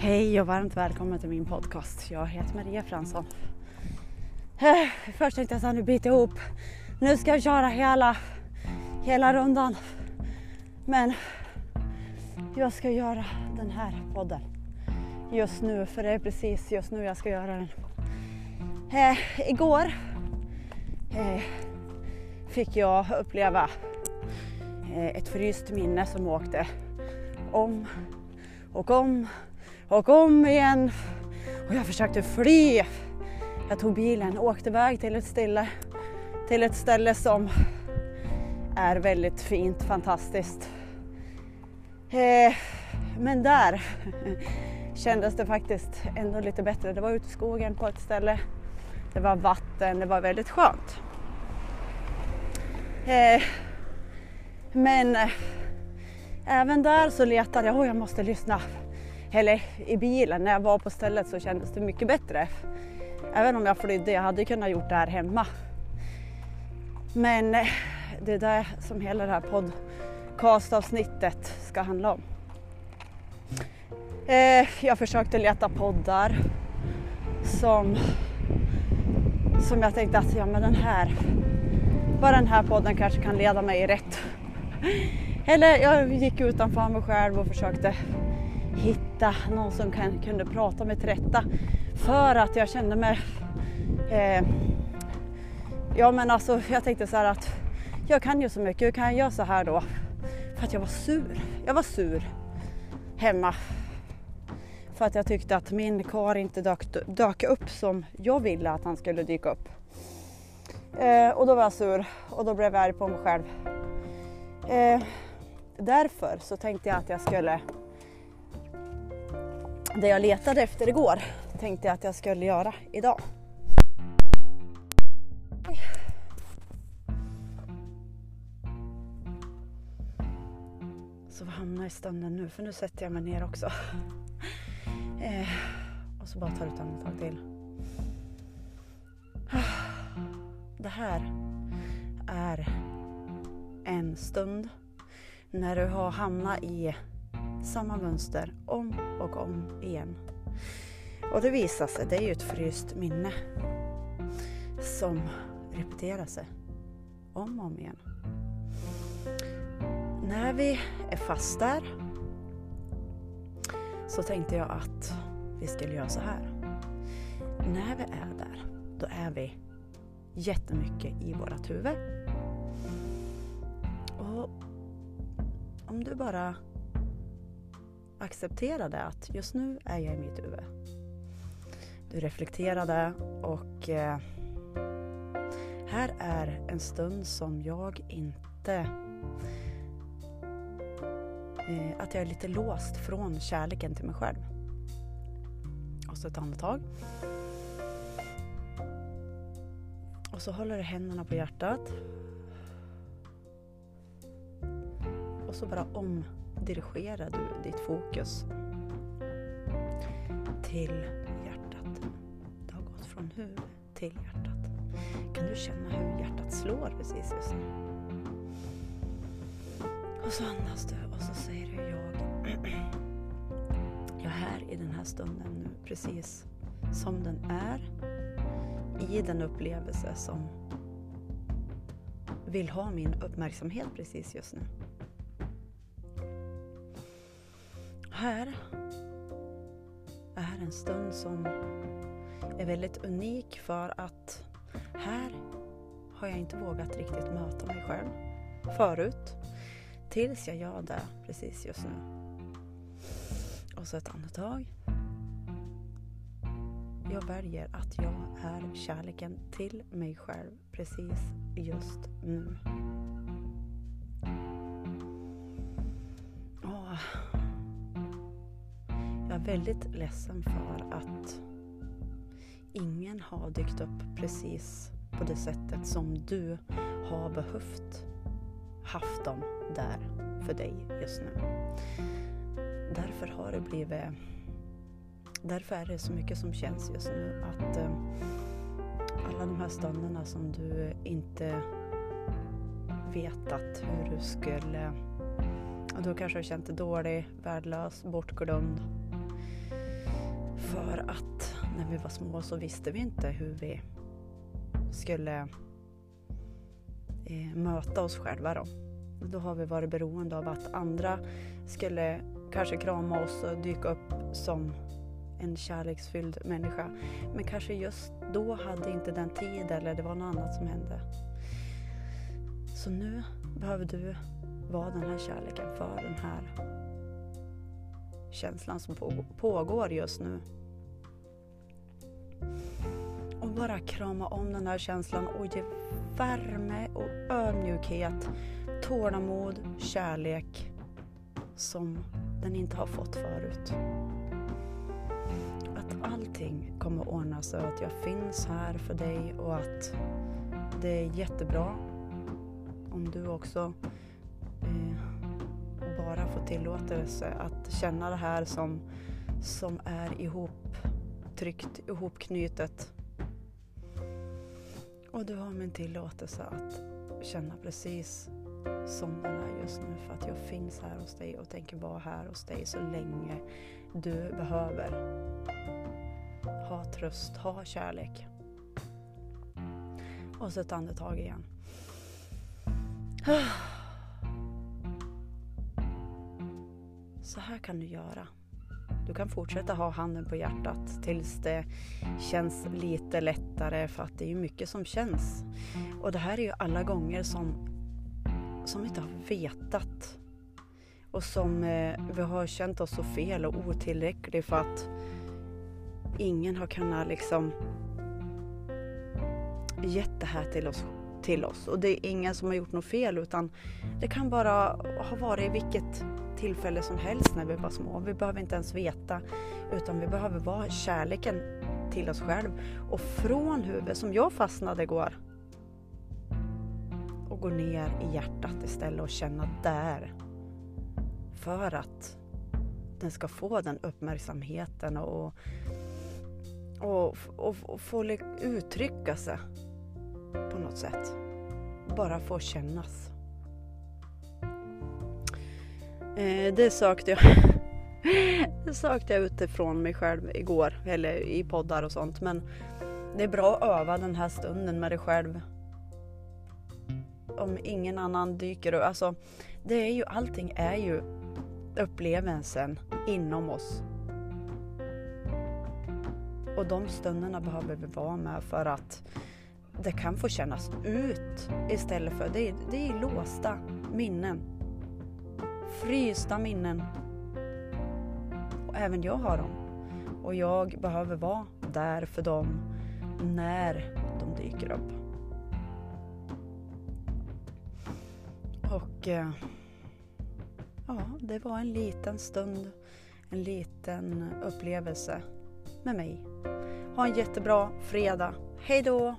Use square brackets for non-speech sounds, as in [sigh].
Hej och varmt välkommen till min podcast. Jag heter Maria Fransson. Eh, först tänkte jag såhär, nu biter jag ihop. Nu ska jag köra hela, hela rundan. Men jag ska göra den här podden just nu, för det är precis just nu jag ska göra den. Eh, igår eh, fick jag uppleva eh, ett fryst minne som åkte om och om och om igen. Och jag försökte fly. Jag tog bilen och åkte iväg till ett ställe, till ett ställe som är väldigt fint, fantastiskt. Eh, men där [laughs] kändes det faktiskt ändå lite bättre. Det var ute i skogen på ett ställe. Det var vatten, det var väldigt skönt. Eh, men eh, även där så letade jag, oh, jag måste lyssna. Eller i bilen när jag var på stället så kändes det mycket bättre. Även om jag flydde, jag hade kunnat gjort det här hemma. Men eh, det är det som hela det här podcastavsnittet ska handla om. Eh, jag försökte leta poddar som, som jag tänkte att ja, men den här, bara den här podden kanske kan leda mig rätt. Eller jag gick utanför mig själv och försökte hitta någon som kan, kunde prata mig till rätta för att jag kände mig eh, Ja men alltså jag tänkte så här att jag kan ju så mycket, hur kan jag göra så här då? För att jag var sur. Jag var sur hemma. För att jag tyckte att min kar inte dök, dök upp som jag ville att han skulle dyka upp. Eh, och då var jag sur och då blev jag arg på mig själv. Eh, därför så tänkte jag att jag skulle det jag letade efter igår tänkte jag att jag skulle göra idag. Så vad hamnar i stunden nu? För nu sätter jag mig ner också. Eh, och så bara tar ett andetag till. Det här är en stund när du har hamnat i samma mönster om och om igen. Och det visar sig, det är ju ett fryst minne som repeterar sig om och om igen. När vi är fast där så tänkte jag att vi skulle göra så här. När vi är där, då är vi jättemycket i vårat huvud. Och om du bara accepterade att just nu är jag i mitt huvud. Du reflekterade och eh, här är en stund som jag inte... Eh, att jag är lite låst från kärleken till mig själv. Och så ett andetag. Och så håller du händerna på hjärtat. Och så bara om dirigerar du ditt fokus till hjärtat. Det har gått från huvudet till hjärtat. Kan du känna hur hjärtat slår precis just nu? Och så andas du och så säger du jag. [clears throat] Jag är här i den här stunden nu precis som den är. I den upplevelse som vill ha min uppmärksamhet precis just nu. Här är en stund som är väldigt unik för att här har jag inte vågat riktigt möta mig själv förut. Tills jag gör det precis just nu. Och så ett andetag. Jag väljer att jag är kärleken till mig själv precis just nu. Är väldigt ledsen för att ingen har dykt upp precis på det sättet som du har behövt haft dem där för dig just nu. Därför har det blivit Därför är det så mycket som känns just nu att eh, alla de här stunderna som du inte vetat hur du skulle... Du kanske har känt dig dålig, värdelös, bortglömd för att när vi var små så visste vi inte hur vi skulle eh, möta oss själva då. Då har vi varit beroende av att andra skulle kanske krama oss och dyka upp som en kärleksfylld människa. Men kanske just då hade inte den tid eller det var något annat som hände. Så nu behöver du vara den här kärleken för den här känslan som pågår just nu. Och bara krama om den här känslan och ge värme och ödmjukhet, tålamod, kärlek som den inte har fått förut. Att allting kommer att ordna sig och att jag finns här för dig och att det är jättebra om du också bara få tillåtelse att känna det här som, som är ihoptryckt, ihopknutet. Och du har min tillåtelse att känna precis som den är just nu för att jag finns här hos dig och tänker vara här hos dig så länge du behöver. Ha tröst, ha kärlek. Och så ett andetag igen. [sighs] Så här kan du göra. Du kan fortsätta ha handen på hjärtat tills det känns lite lättare för att det är mycket som känns. Och det här är ju alla gånger som, som vi inte har vetat och som eh, vi har känt oss så fel och otillräcklig för att ingen har kunnat liksom gett det här till oss, till oss. Och det är ingen som har gjort något fel utan det kan bara ha varit vilket tillfälle som helst när vi var små. Vi behöver inte ens veta utan vi behöver vara kärleken till oss själv och från huvudet som jag fastnade igår och gå ner i hjärtat istället och känna där för att den ska få den uppmärksamheten och, och, och, och få uttrycka sig på något sätt. Bara få kännas. Eh, det sökte jag. [laughs] det sökte jag utifrån mig själv igår, eller i poddar och sånt. Men det är bra att öva den här stunden med dig själv. Om ingen annan dyker upp. Alltså, det är ju, allting är ju upplevelsen inom oss. Och de stunderna behöver vi vara med för att det kan få kännas ut istället för, det är, det är låsta minnen frysta minnen. Och även jag har dem. Och jag behöver vara där för dem när de dyker upp. Och eh, ja, det var en liten stund, en liten upplevelse med mig. Ha en jättebra fredag. Hej då!